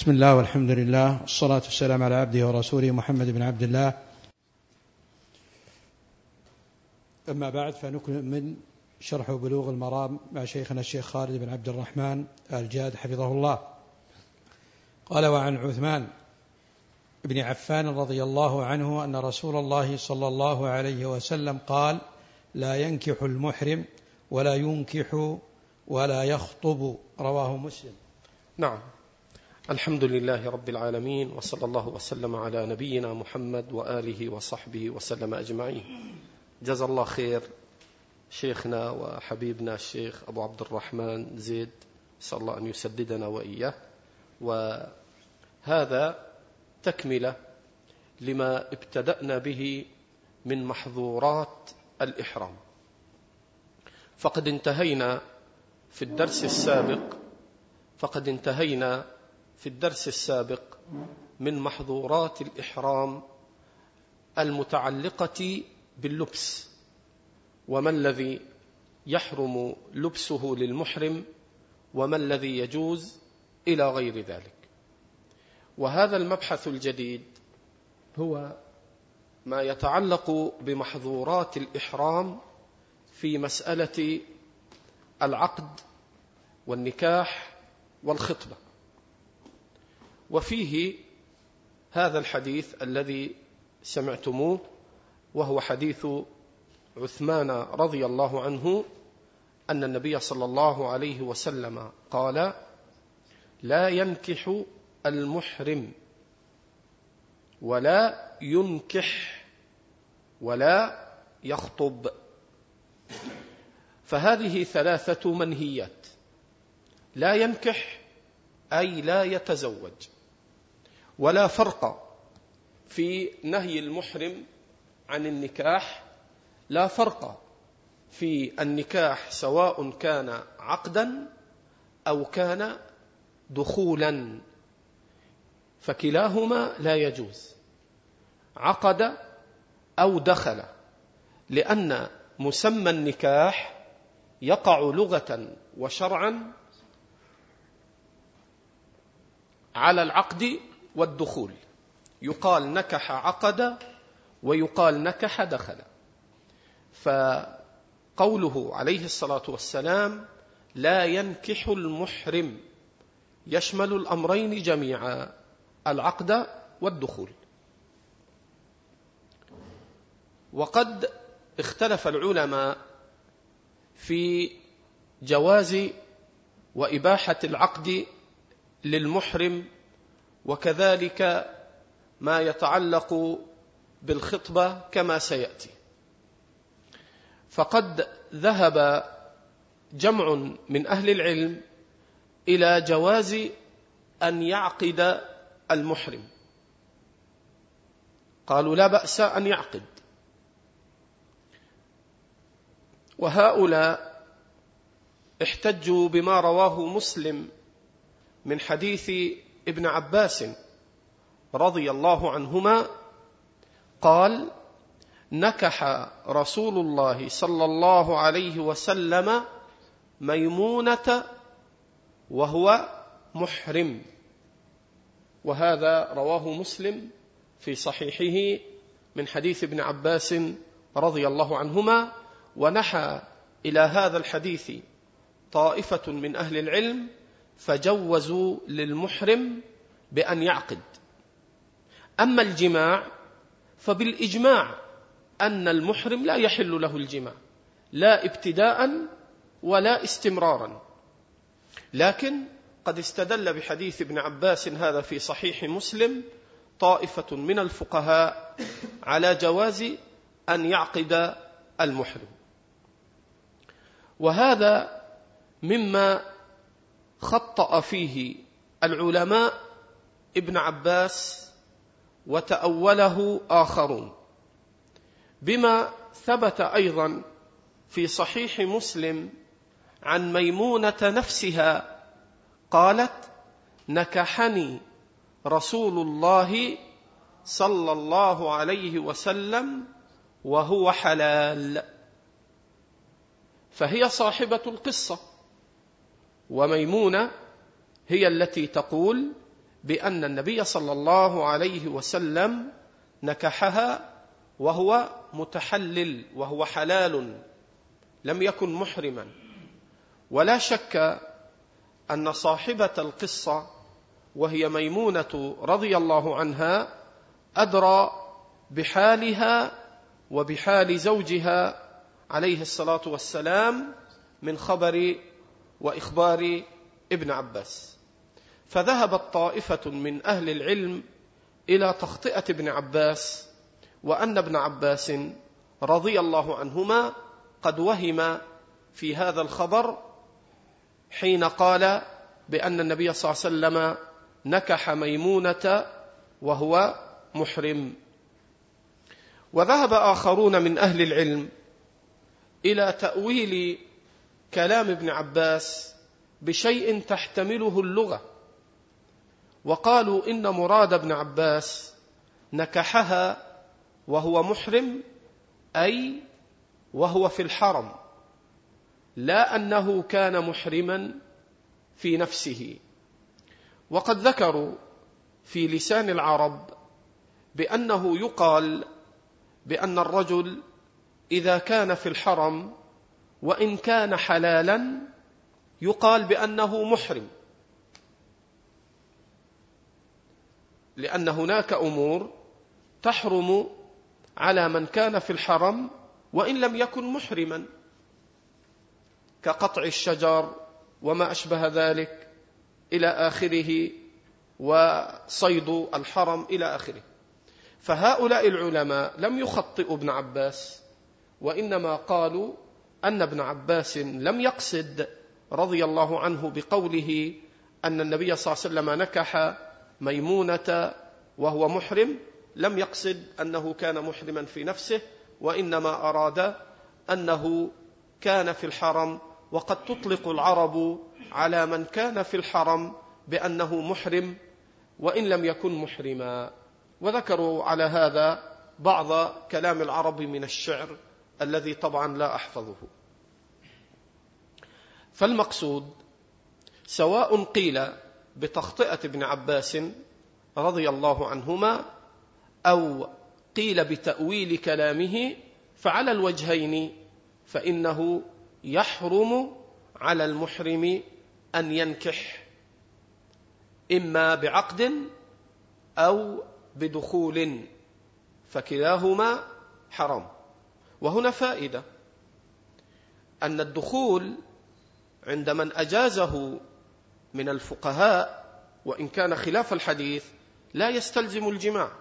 بسم الله والحمد لله والصلاة والسلام على عبده ورسوله محمد بن عبد الله. أما بعد فنكمل شرح بلوغ المرام مع شيخنا الشيخ خالد بن عبد الرحمن الجاد حفظه الله. قال وعن عثمان بن عفان رضي الله عنه أن رسول الله صلى الله عليه وسلم قال لا ينكح المحرم ولا ينكح ولا يخطب رواه مسلم. نعم. الحمد لله رب العالمين وصلى الله وسلم على نبينا محمد وآله وصحبه وسلم أجمعين. جزا الله خير شيخنا وحبيبنا الشيخ أبو عبد الرحمن زيد نسأل الله أن يسددنا وإياه. وهذا تكملة لما ابتدأنا به من محظورات الإحرام. فقد انتهينا في الدرس السابق فقد انتهينا في الدرس السابق من محظورات الإحرام المتعلقة باللبس وما الذي يحرم لبسه للمحرم وما الذي يجوز إلى غير ذلك. وهذا المبحث الجديد هو ما يتعلق بمحظورات الإحرام في مسألة العقد والنكاح والخطبة. وفيه هذا الحديث الذي سمعتموه وهو حديث عثمان رضي الله عنه أن النبي صلى الله عليه وسلم قال لا ينكح المحرم ولا ينكح ولا يخطب. فهذه ثلاثة منهيات لا ينكح أي لا يتزوج. ولا فرق في نهي المحرم عن النكاح لا فرق في النكاح سواء كان عقدا أو كان دخولا فكلاهما لا يجوز. عقد أو دخل لأن مسمى النكاح يقع لغة وشرعا على العقد والدخول. يقال نكح عقد ويقال نكح دخل. فقوله عليه الصلاة والسلام لا ينكح المحرم يشمل الأمرين جميعا العقد والدخول. وقد اختلف العلماء في جواز وإباحة العقد للمحرم وكذلك ما يتعلق بالخطبة كما سيأتي. فقد ذهب جمع من أهل العلم إلى جواز أن يعقد المحرم. قالوا لا بأس أن يعقد. وهؤلاء احتجوا بما رواه مسلم من حديث ابن عباس رضي الله عنهما قال نكح رسول الله صلى الله عليه وسلم ميمونة وهو محرم. وهذا رواه مسلم في صحيحه من حديث ابن عباس رضي الله عنهما. ونحى إلى هذا الحديث طائفة من أهل العلم فجوزوا للمحرم بأن يعقد. أما الجماع فبالإجماع أن المحرم لا يحل له الجماع لا ابتداء ولا استمرارا. لكن قد استدل بحديث ابن عباس هذا في صحيح مسلم طائفة من الفقهاء على جواز أن يعقد المحرم. وهذا مما خطأ فيه العلماء ابن عباس وتأوله آخرون. بما ثبت أيضا في صحيح مسلم عن ميمونة نفسها قالت نكحني رسول الله صلى الله عليه وسلم وهو حلال. فهي صاحبة القصة. وميمونة هي التي تقول بأن النبي صلى الله عليه وسلم نكحها وهو متحلل وهو حلال لم يكن محرما. ولا شك أن صاحبة القصة وهي ميمونة رضي الله عنها أدرى بحالها وبحال زوجها عليه الصلاة والسلام من خبر وإخبار ابن عباس. فذهبت طائفة من أهل العلم إلى تخطئة ابن عباس وأن ابن عباس رضي الله عنهما قد وهم في هذا الخبر حين قال بأن النبي صلى الله عليه وسلم نكح ميمونة وهو محرم. وذهب آخرون من أهل العلم إلى تأويل كلام ابن عباس بشيء تحتمله اللغة. وقالوا إن مراد ابن عباس نكحها وهو محرم أي وهو في الحرم لا أنه كان محرما في نفسه. وقد ذكروا في لسان العرب بأنه يقال بأن الرجل إذا كان في الحرم وإن كان حلالا يقال بأنه محرم. لأن هناك أمور تحرم على من كان في الحرم وإن لم يكن محرما كقطع الشجر وما أشبه ذلك إلى آخره وصيد الحرم إلى آخره. فهؤلاء العلماء لم يخطئوا ابن عباس وإنما قالوا أن ابن عباس لم يقصد رضي الله عنه بقوله أن النبي صلى الله عليه وسلم نكح ميمونة وهو محرم لم يقصد أنه كان محرما في نفسه وإنما أراد أنه كان في الحرم وقد تطلق العرب على من كان في الحرم بأنه محرم وإن لم يكن محرما. وذكروا على هذا بعض كلام العرب من الشعر. الذي طبعا لا أحفظه. فالمقصود سواء قيل بتخطئة ابن عباس رضي الله عنهما أو قيل بتأويل كلامه فعلى الوجهين فإنه يحرم على المحرم أن ينكح إما بعقد أو بدخول فكلاهما حرام. وهنا فائدة. أن الدخول عند من أجازه من الفقهاء وإن كان خلاف الحديث لا يستلزم الجماع.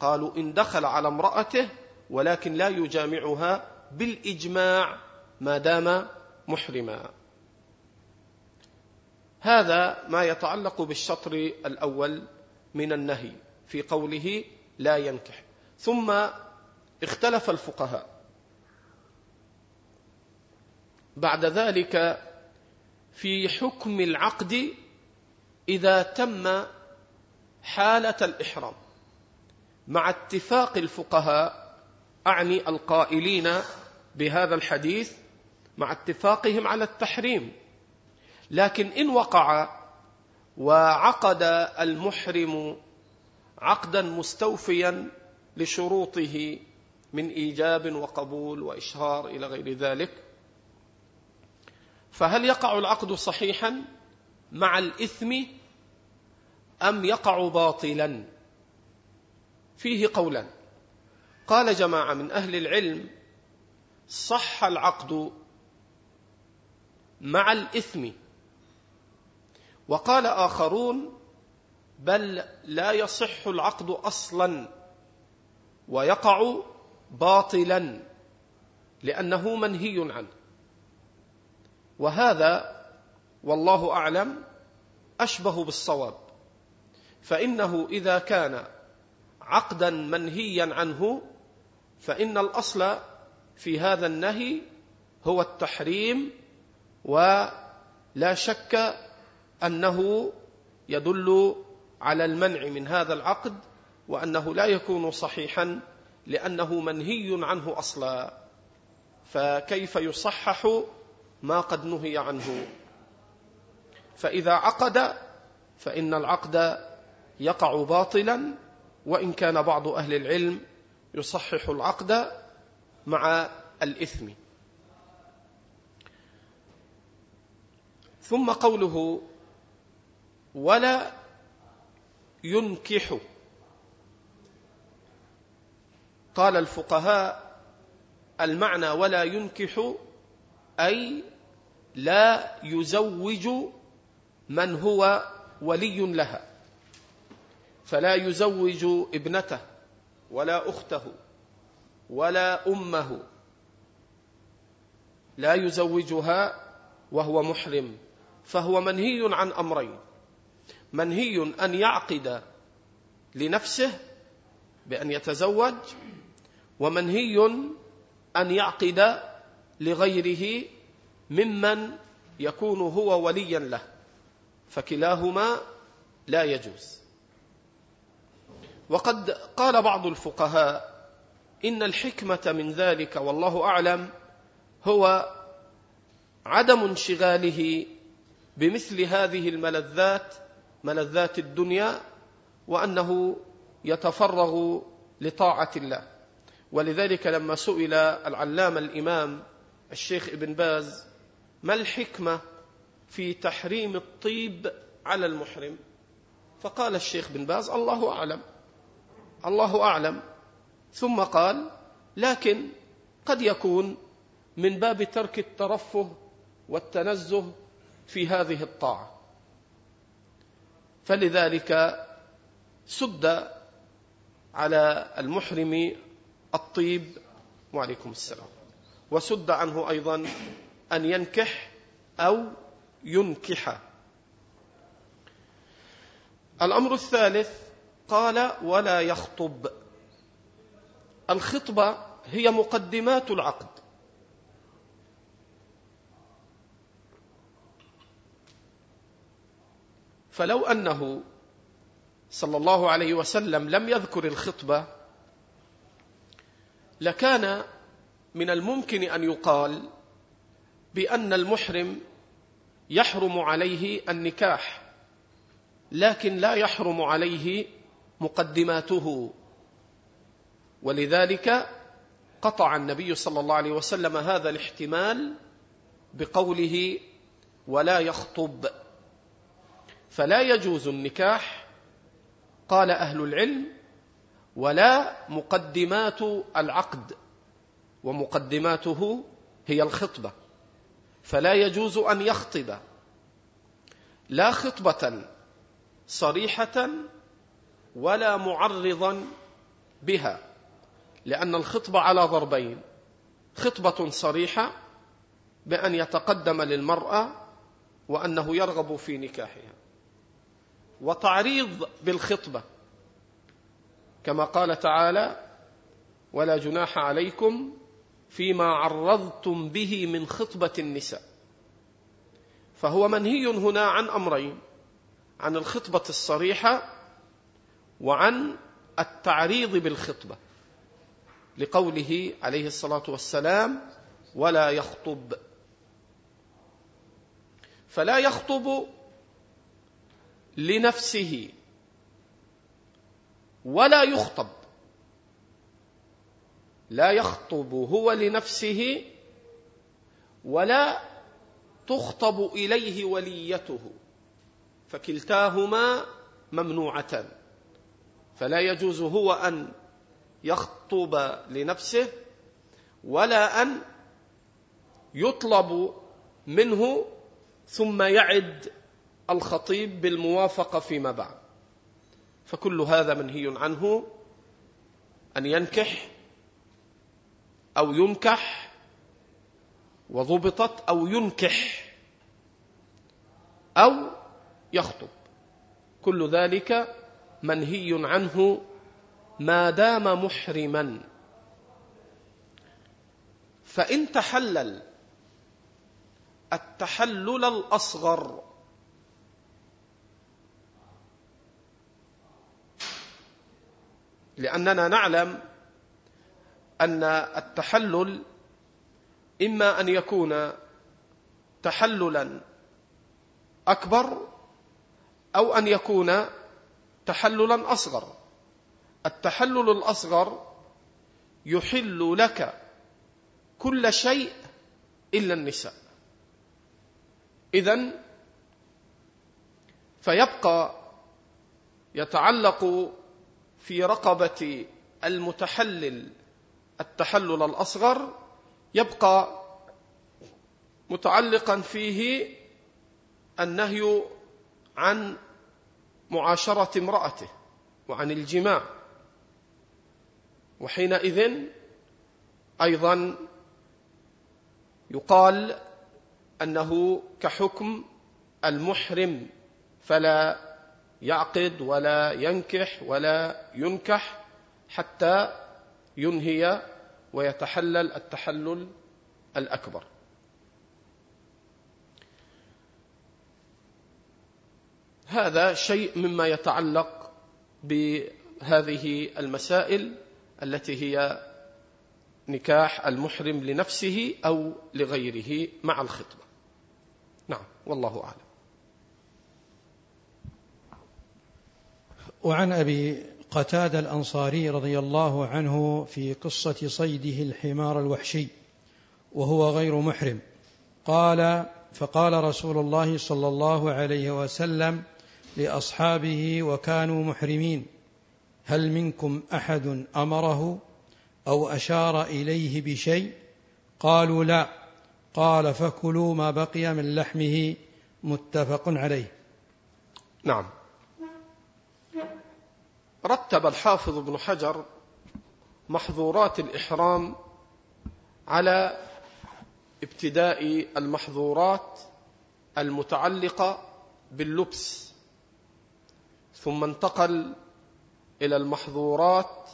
قالوا إن دخل على امرأته ولكن لا يجامعها بالإجماع ما دام محرما. هذا ما يتعلق بالشطر الأول من النهي في قوله لا ينكح. ثم اختلف الفقهاء. بعد ذلك في حكم العقد إذا تم حالة الإحرام. مع اتفاق الفقهاء أعني القائلين بهذا الحديث مع اتفاقهم على التحريم. لكن إن وقع وعقد المحرم عقدا مستوفيا لشروطه من إيجاب وقبول وإشهار إلى غير ذلك فهل يقع العقد صحيحا مع الإثم أم يقع باطلا؟ فيه قولان قال جماعة من أهل العلم صح العقد مع الإثم. وقال آخرون بل لا يصح العقد أصلا ويقع باطلا لأنه منهي عنه. وهذا والله أعلم أشبه بالصواب فإنه إذا كان عقدا منهيا عنه فإن الأصل في هذا النهي هو التحريم ولا شك أنه يدل على المنع من هذا العقد وأنه لا يكون صحيحا لأنه منهي عنه أصلا. فكيف يصحح ما قد نهي عنه. فإذا عقد فإن العقد يقع باطلا وإن كان بعض أهل العلم يصحح العقد مع الإثم. ثم قوله ولا ينكح. قال الفقهاء المعنى ولا ينكح أي لا يزوج من هو ولي لها فلا يزوج ابنته ولا أخته ولا أمه لا يزوجها وهو محرم فهو منهي عن أمرين منهي أن يعقد لنفسه بأن يتزوج ومنهي أن يعقد لغيره ممن يكون هو وليا له فكلاهما لا يجوز. وقد قال بعض الفقهاء إن الحكمة من ذلك والله أعلم هو عدم انشغاله بمثل هذه الملذات ملذات الدنيا وأنه يتفرغ لطاعة الله. ولذلك لما سئل العلامة الإمام الشيخ ابن باز ما الحكمة في تحريم الطيب على المحرم؟ فقال الشيخ بن باز الله أعلم الله أعلم. ثم قال لكن قد يكون من باب ترك الترفه والتنزه في هذه الطاعة. فلذلك سد على المحرم الطيب. وعليكم السلام. وسد عنه أيضا أن ينكح أو ينكح. الأمر الثالث قال ولا يخطب. الخطبة هي مقدمات العقد. فلو أنه صلى الله عليه وسلم لم يذكر الخطبة لكان من الممكن أن يقال بأن المحرم يحرم عليه النكاح لكن لا يحرم عليه مقدماته. ولذلك قطع النبي صلى الله عليه وسلم هذا الاحتمال بقوله ولا يخطب. فلا يجوز النكاح قال أهل العلم ولا مقدمات العقد. ومقدماته هي الخطبة. فلا يجوز أن يخطب. لا خطبة صريحة ولا معرضا بها لأن الخطبة على ضربين. خطبة صريحة بأن يتقدم للمرأة وأنه يرغب في نكاحها. وتعريض بالخطبة كما قال تعالى ولا جناح عليكم فيما عرضتم به من خطبة النساء. فهو منهي هنا عن أمرين عن الخطبة الصريحة وعن التعريض بالخطبة لقوله عليه الصلاة والسلام ولا يخطب فلا يخطب لنفسه ولا يخطب. لا يخطب هو لنفسه ولا تخطب إليه وليته فكلتاهما ممنوعتان. فلا يجوز هو أن يخطب لنفسه ولا أن يطلب منه ثم يعد الخطيب بالموافقة فيما بعد. فكل هذا منهي عنه أن ينكح أو ينكح وضبطت أو ينكح أو يخطب. كل ذلك منهي عنه ما دام محرما. فإن تحلل التحلل الأصغر لأننا نعلم أن التحلل إما أن يكون تحللا أكبر أو أن يكون تحللا أصغر. التحلل الأصغر يحل لك كل شيء إلا النساء. إذا فيبقى يتعلق في رقبة المتحلل التحلل الأصغر يبقى متعلقا فيه النهي عن معاشرة امرأته وعن الجماع. وحينئذ أيضا يقال أنه كحكم المحرم فلا يعقد ولا ينكح ولا ينكح حتى ينهي ويتحلل التحلل الأكبر. هذا شيء مما يتعلق بهذه المسائل التي هي نكاح المحرم لنفسه أو لغيره مع الخطبة. نعم والله أعلم. وعن أبي قتادة الأنصاري رضي الله عنه في قصة صيده الحمار الوحشي وهو غير محرم. قال فقال رسول الله صلى الله عليه وسلم لأصحابه وكانوا محرمين. هل منكم أحد أمره أو أشار إليه بشيء؟ قالوا لا. قال فكلوا ما بقي من لحمه. متفق عليه. نعم. رتب الحافظ ابن حجر محظورات الإحرام على ابتداء المحظورات المتعلقة باللبس ثم انتقل إلى المحظورات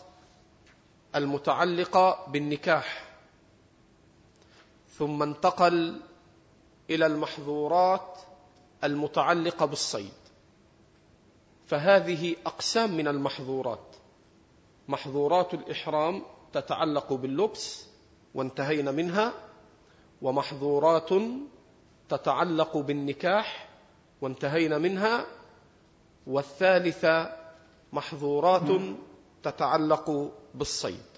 المتعلقة بالنكاح ثم انتقل إلى المحظورات المتعلقة بالصيد. فهذه أقسام من المحظورات. محظورات الإحرام تتعلق باللبس وانتهينا منها ومحظورات تتعلق بالنكاح وانتهينا منها والثالثة محظورات تتعلق بالصيد.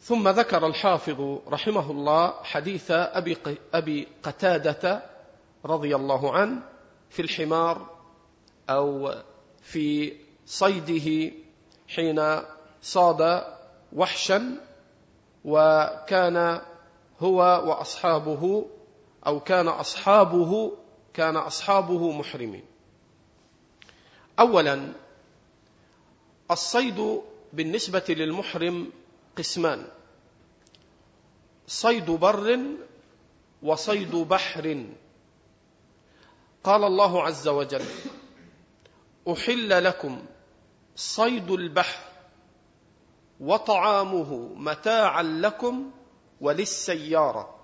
ثم ذكر الحافظ رحمه الله حديث أبي قتادة رضي الله عنه في الحمار أو في صيده حين صاد وحشا وكان هو وأصحابه أو كان أصحابه كان أصحابه محرمين. اولا الصيد بالنسبة للمحرم قسمان. صيد بر وصيد بحر. قال الله عز وجل أحل لكم صيد البحر وطعامه متاعا لكم وللسيارة.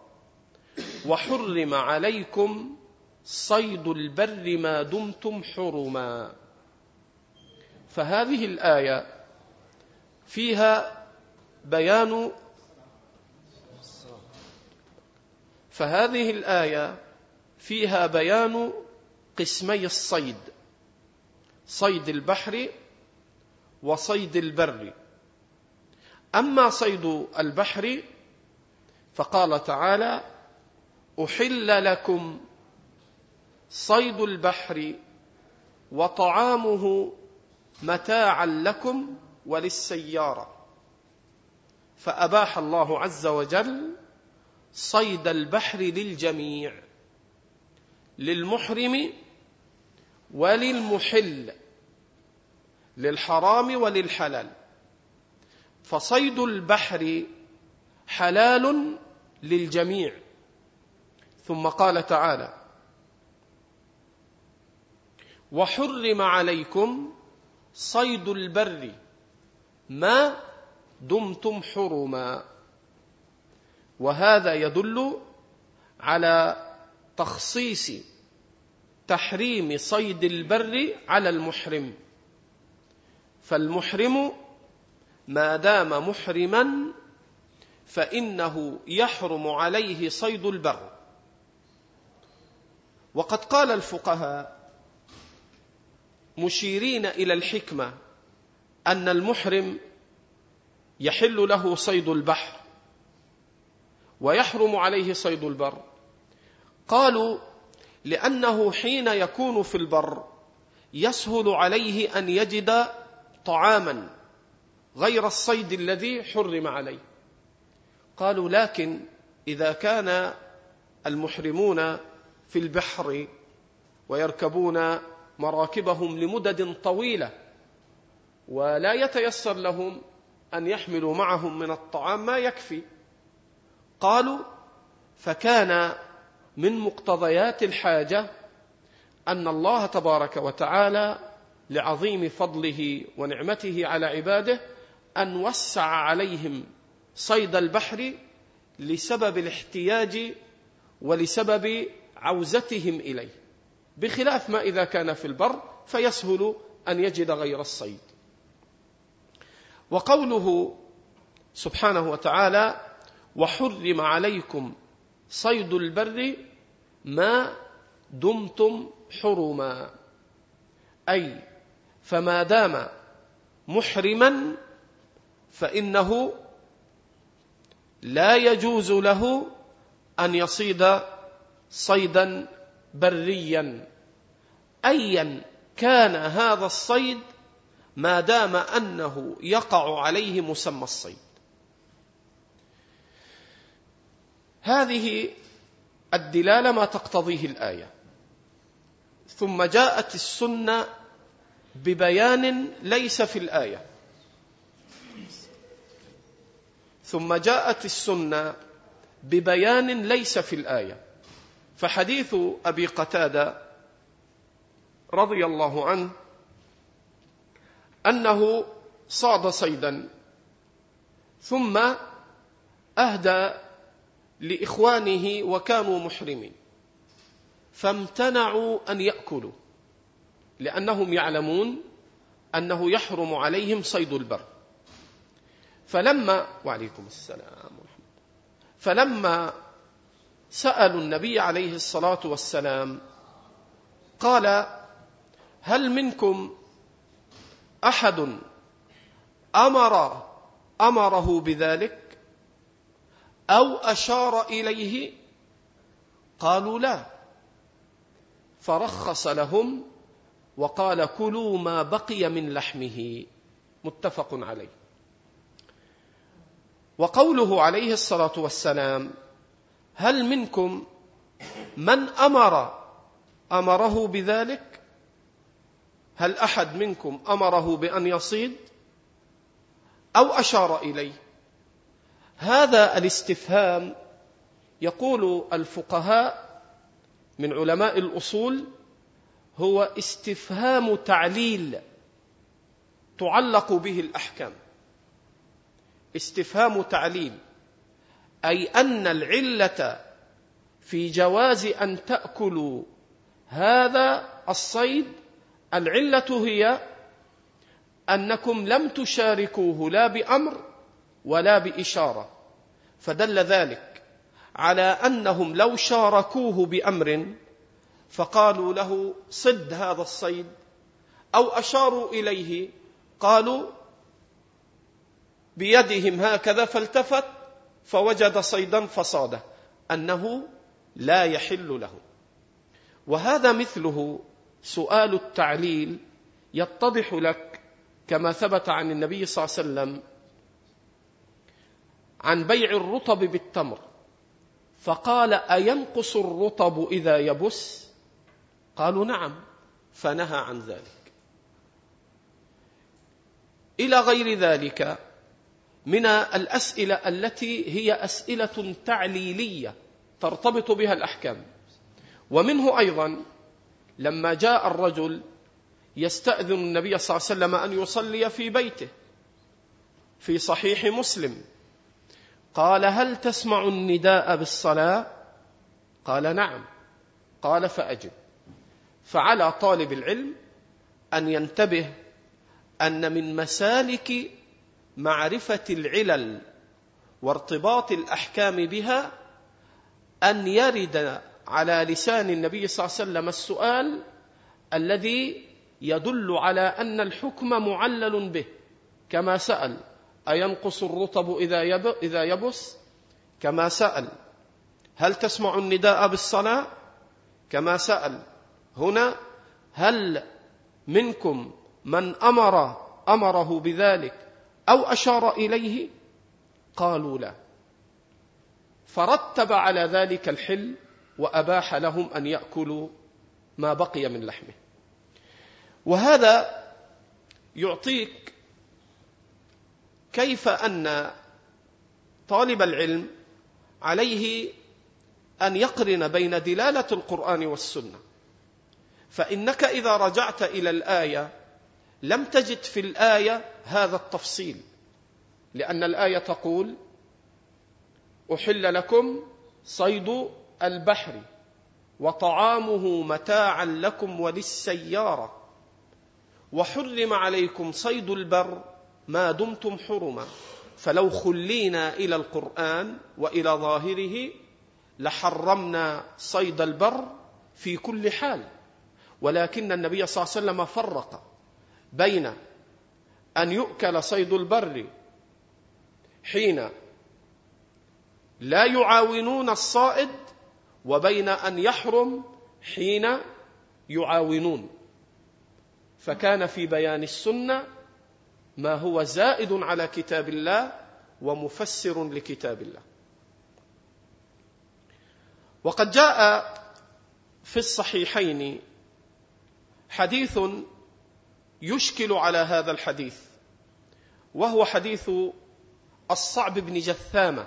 وحرم عليكم صيد البر ما دمتم حرما. فهذه الآية فيها بيان فهذه الآية فيها بيان قسمي الصيد. صيد البحر وصيد البر. أما صيد البحر فقال تعالى أحل لكم صيد البحر وطعامه متاعا لكم وللسيارة. فأباح الله عز وجل صيد البحر للجميع للمحرم وللمحل للحرام وللحلال. فصيد البحر حلال للجميع. ثم قال تعالى وحرم عليكم صيد البر ما دمتم حرما وهذا يدل على تخصيص تحريم صيد البر على المحرم. فالمحرم ما دام محرما فإنه يحرم عليه صيد البر. وقد قال الفقهاء مشيرين إلى الحكمة أن المحرم يحل له صيد البحر ويحرم عليه صيد البر. قالوا لأنه حين يكون في البر يسهل عليه أن يجد طعاما غير الصيد الذي حرم عليه. قالوا لكن إذا كان المحرمون في البحر ويركبون مراكبهم لمدد طويلة ولا يتيسر لهم أن يحملوا معهم من الطعام ما يكفي. قالوا فكان من مقتضيات الحاجة أن الله تبارك وتعالى لعظيم فضله ونعمته على عباده أن وسع عليهم صيد البحر لسبب الاحتياج ولسبب عوزتهم إليه بخلاف ما إذا كان في البر فيسهل أن يجد غير الصيد. وقوله سبحانه وتعالى وحرم عليكم صيد البر ما دمتم حرما أي فما دام محرما فإنه لا يجوز له أن يصيد صيدا بريا. أيا كان هذا الصيد ما دام أنه يقع عليه مسمى الصيد. هذه الدلالة ما تقتضيه الآية. ثم جاءت السنة ببيان ليس في الآية. ثم جاءت السنة ببيان ليس في الآية. فحديث أبي قتادة رضي الله عنه أنه صاد صيدا ثم أهدى لإخوانه وكانوا محرمين. فامتنعوا أن يأكلوا لأنهم يعلمون أنه يحرم عليهم صيد البر. فلما وعليكم السلام فلما سألوا النبي عليه الصلاة والسلام قال هل منكم أحد أمر أمره بذلك؟ أو أشار إليه قالوا لا. فرخص لهم وقال كلوا ما بقي من لحمه. متفق عليه. وقوله عليه الصلاة والسلام هل منكم من أمر أمره بذلك؟ هل أحد منكم أمره بأن يصيد أو أشار إليه؟ هذا الاستفهام يقول الفقهاء من علماء الأصول هو استفهام تعليل تعلق به الأحكام. استفهام تعليل أي أن العلة في جواز أن تأكلوا هذا الصيد العلة هي أنكم لم تشاركوه لا بأمر ولا بإشارة. فدل ذلك على أنهم لو شاركوه بأمر فقالوا له صد هذا الصيد أو أشاروا إليه قالوا بيدهم هكذا فالتفت فوجد صيدا فصاده أنه لا يحل له. وهذا مثله سؤال التعليل يتضح لك كما ثبت عن النبي صلى الله عليه وسلم عن بيع الرطب بالتمر. فقال أينقص الرطب إذا يبس؟ قالوا نعم. فنهى عن ذلك. إلى غير ذلك من الأسئلة التي هي أسئلة تعليلية ترتبط بها الأحكام. ومنه أيضا لما جاء الرجل يستأذن النبي صلى الله عليه وسلم أن يصلي في بيته في صحيح مسلم. قال هل تسمع النداء بالصلاة؟ قال نعم. قال فأجب. فعلى طالب العلم أن ينتبه أن من مسالك معرفة العلل وارتباط الأحكام بها أن يرد على لسان النبي صلى الله عليه وسلم السؤال الذي يدل على أن الحكم معلل به كما سأل. أينقص الرطب إذا يبس كما سأل. هل تسمع النداء بالصلاة؟ كما سأل. هنا هل منكم من أمر أمره بذلك أو أشار إليه؟ قالوا لا. فرتب على ذلك الحل وأباح لهم أن يأكلوا ما بقي من لحمه. وهذا يعطيك كيف أن طالب العلم عليه أن يقرن بين دلالة القرآن والسنة؟ فإنك إذا رجعت إلى الآية لم تجد في الآية هذا التفصيل لأن الآية تقول أحل لكم صيد البحر وطعامه متاعا لكم وللسيارة وحرم عليكم صيد البر ما دمتم حرما. فلو خلينا إلى القرآن وإلى ظاهره لحرمنا صيد البر في كل حال. ولكن النبي صلى الله عليه وسلم فرق بين أن يؤكل صيد البر حين لا يعاونون الصائد وبين أن يحرم حين يعاونون. فكان في بيان السنة ما هو زائد على كتاب الله ومفسر لكتاب الله. وقد جاء في الصحيحين حديث يشكل على هذا الحديث وهو حديث الصعب بن جثامة.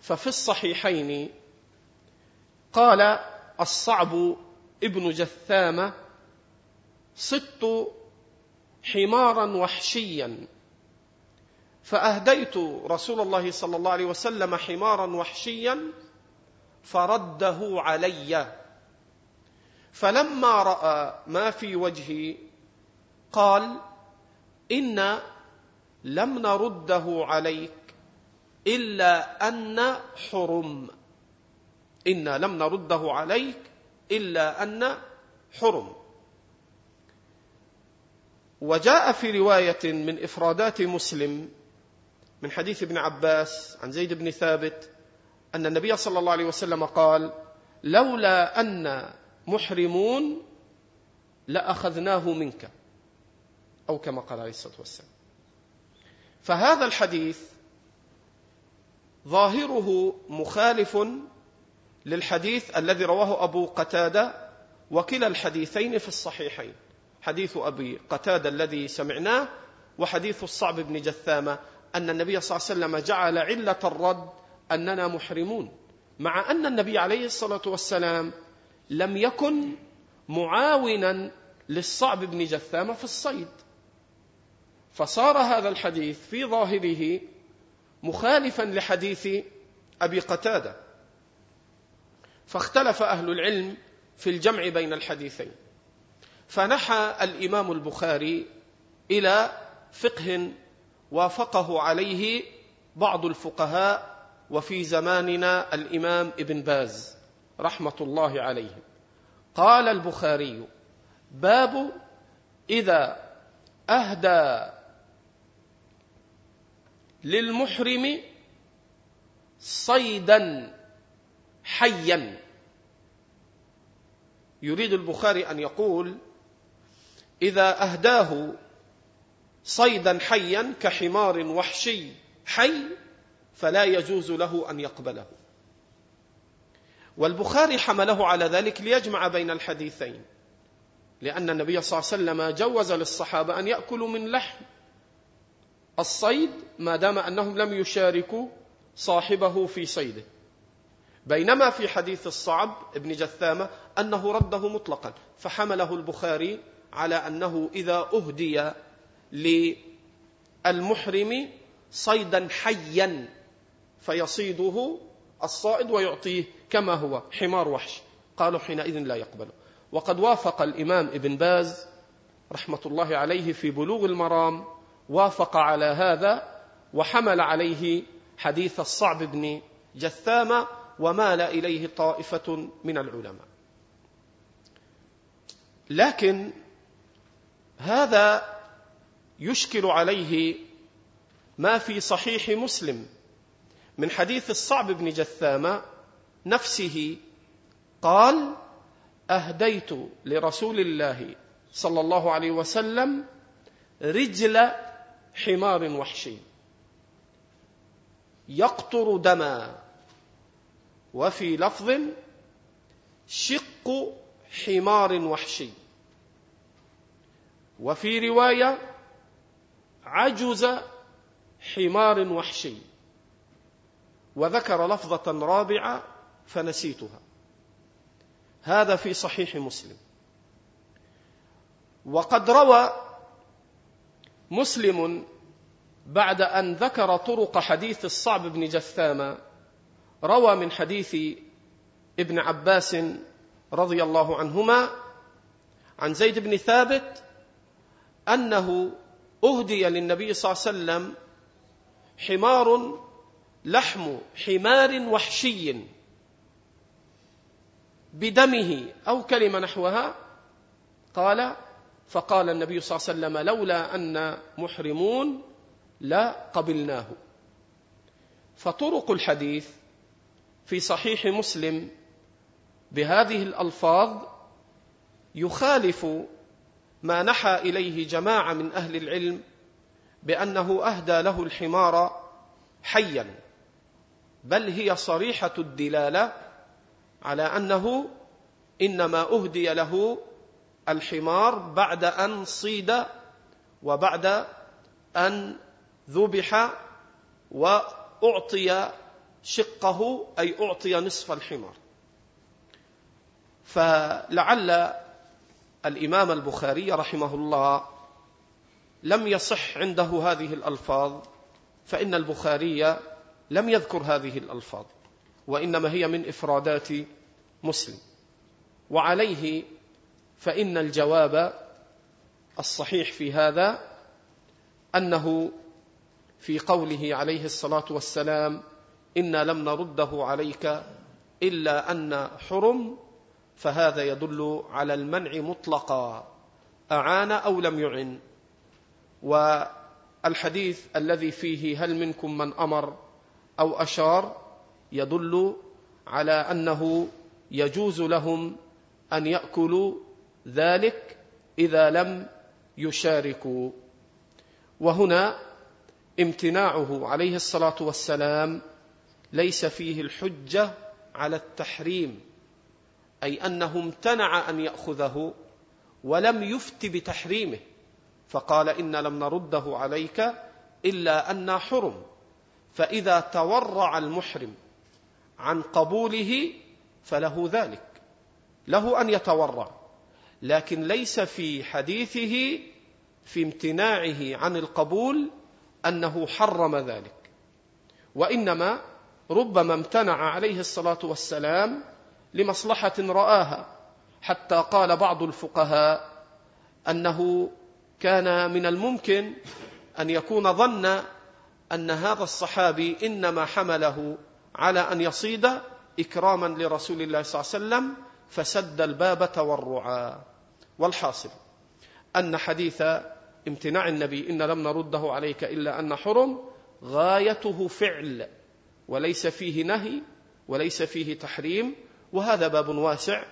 ففي الصحيحين قال الصعب ابن جثامة صدت حمارا وحشيا. فأهديت رسول الله صلى الله عليه وسلم حمارا وحشيا فرده علي. فلما رأى ما في وجهي قال إن لم نرده عليك إلا أن حرم. أنا لم نرده عليك إلا أن حرم. وجاء في رواية من إفرادات مسلم من حديث ابن عباس عن زيد بن ثابت أن النبي صلى الله عليه وسلم قال لولا أن محرمون لأخذناه منك. أو كما قال عليه الصلاة والسلام. فهذا الحديث ظاهره مخالف للحديث الذي رواه أبو قتادة وكلا الحديثين في الصحيحين. حديث أبي قتادة الذي سمعناه وحديث الصعب بن جثامة أن النبي صلى الله عليه وسلم جعل علة الرد أننا محرمون مع أن النبي عليه الصلاة والسلام لم يكن معاونا للصعب بن جثامة في الصيد. فصار هذا الحديث في ظاهره مخالفا لحديث أبي قتادة. فاختلف أهل العلم في الجمع بين الحديثين. فنحى الإمام البخاري إلى فقه وافقه عليه بعض الفقهاء وفي زماننا الإمام ابن باز رحمة الله عليه. قال البخاري باب إذا أهدى للمحرم صيدا حيا. يريد البخاري أن يقول إذا أهداه صيدا حيا كحمار وحشي حي فلا يجوز له أن يقبله. والبخاري حمله على ذلك ليجمع بين الحديثين لأن النبي صلى الله عليه وسلم جوز للصحابة أن يأكلوا من لحم الصيد ما دام أنهم لم يشاركوا صاحبه في صيده. بينما في حديث الصعب ابن جثامة أنه رده مطلقا فحمله البخاري على أنه إذا أهدي للمحرم صيدا حيا فيصيده الصائد ويعطيه كما هو حمار وحش. قالوا حينئذ لا يقبله وقد وافق الإمام ابن باز رحمة الله عليه في بلوغ المرام وافق على هذا وحمل عليه حديث الصعب بن جثامة ومال إليه طائفة من العلماء. لكن هذا يشكل عليه ما في صحيح مسلم من حديث الصعب بن جثامة نفسه قال أهديت لرسول الله صلى الله عليه وسلم رجل حمار وحشي يقطر دما وفي لفظ شق حمار وحشي. وفي رواية عجز حمار وحشي وذكر لفظة رابعة فنسيتها. هذا في صحيح مسلم. وقد روى مسلم بعد أن ذكر طرق حديث الصعب بن جثامة روى من حديث ابن عباس رضي الله عنهما عن زيد بن ثابت أنه أهدي للنبي صلى الله عليه وسلم حمار لحم حمار وحشي بدمه أو كلمة نحوها. قال فقال النبي صلى الله عليه وسلم لولا أن محرمون لقبلناه فطرق الحديث في صحيح مسلم بهذه الألفاظ يخالف ما نحى إليه جماعة من أهل العلم بأنه أهدى له الحمار حيا بل هي صريحة الدلالة على أنه إنما أهدي له الحمار بعد أن صيد وبعد أن ذبح وأعطي شقه أي أعطي نصف الحمار. فلعل الإمام البخاري رحمه الله لم يصح عنده هذه الألفاظ فإن البخاري لم يذكر هذه الألفاظ وإنما هي من إفرادات مسلم. وعليه فإن الجواب الصحيح في هذا أنه في قوله عليه الصلاة والسلام إنا لم نرده عليك إلا أن حرم فهذا يدل على المنع مطلقا. أعان أو لم يعن. والحديث الذي فيه هل منكم من أمر أو أشار يدل على أنه يجوز لهم أن يأكلوا ذلك إذا لم يشاركوا. وهنا امتناعه عليه الصلاة والسلام ليس فيه الحجة على التحريم. أي أنه امتنع أن يأخذه ولم يفت بتحريمه فقال إن لم نرده عليك إلا ان حرم. فإذا تورع المحرم عن قبوله فله ذلك له أن يتورع لكن ليس في حديثه في امتناعه عن القبول أنه حرم ذلك. وإنما ربما امتنع عليه الصلاة والسلام لمصلحة رآها حتى قال بعض الفقهاء أنه كان من الممكن أن يكون ظن أن هذا الصحابي إنما حمله على أن يصيد إكراما لرسول الله صلى الله عليه وسلم فسد الباب تورعا. والحاصل أن حديث امتناع النبي إن لم نرده عليك إلا أن حرم غايته فعل وليس فيه نهي وليس فيه تحريم وهذا باب واسع.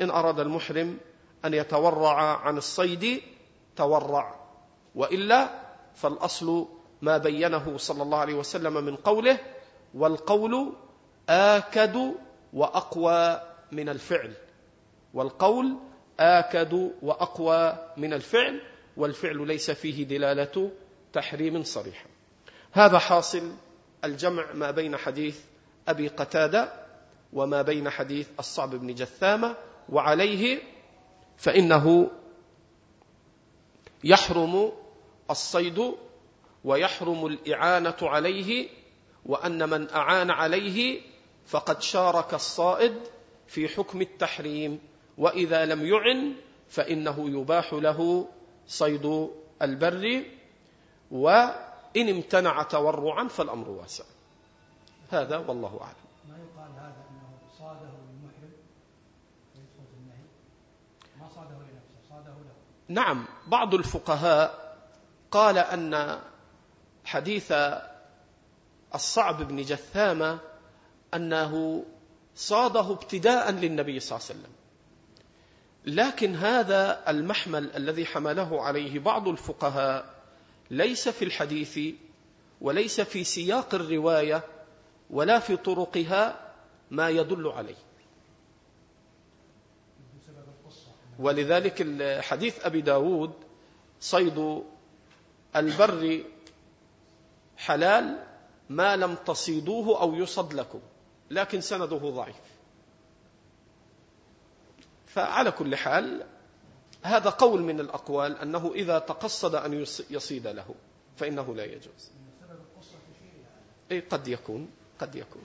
إن أراد المحرم أن يتورع عن الصيد تورع. وإلا فالأصل ما بينه صلى الله عليه وسلم من قوله والقول آكد وأقوى من الفعل. والقول آكد وأقوى من الفعل والفعل ليس فيه دلالة تحريم صريحة. هذا حاصل الجمع ما بين حديث أبي قتادة وما بين حديث الصعب بن جثامة وعليه فإنه يحرم الصيد ويحرم الإعانة عليه وأن من أعان عليه فقد شارك الصائد في حكم التحريم وإذا لم يعن فإنه يباح له صيد البر وإن امتنع تورعا فالأمر واسع. هذا والله أعلم. ما يقال هذا؟ صاده في النهي. ما صاده لنفسه صاده له. نعم بعض الفقهاء قال أن حديث الصعب بن جثامة أنه صاده ابتداء للنبي صلى الله عليه وسلم. لكن هذا المحمل الذي حمله عليه بعض الفقهاء ليس في الحديث وليس في سياق الرواية ولا في طرقها ما يدل عليه. ولذلك حديث أبي داود صيد البر حلال ما لم تصيدوه أو يصد لكم لكن سنده ضعيف. فعلى كل حال هذا قول من الأقوال أنه إذا تقصد أن يصيد له فإنه لا يجوز. أي قد يكون قد يكون.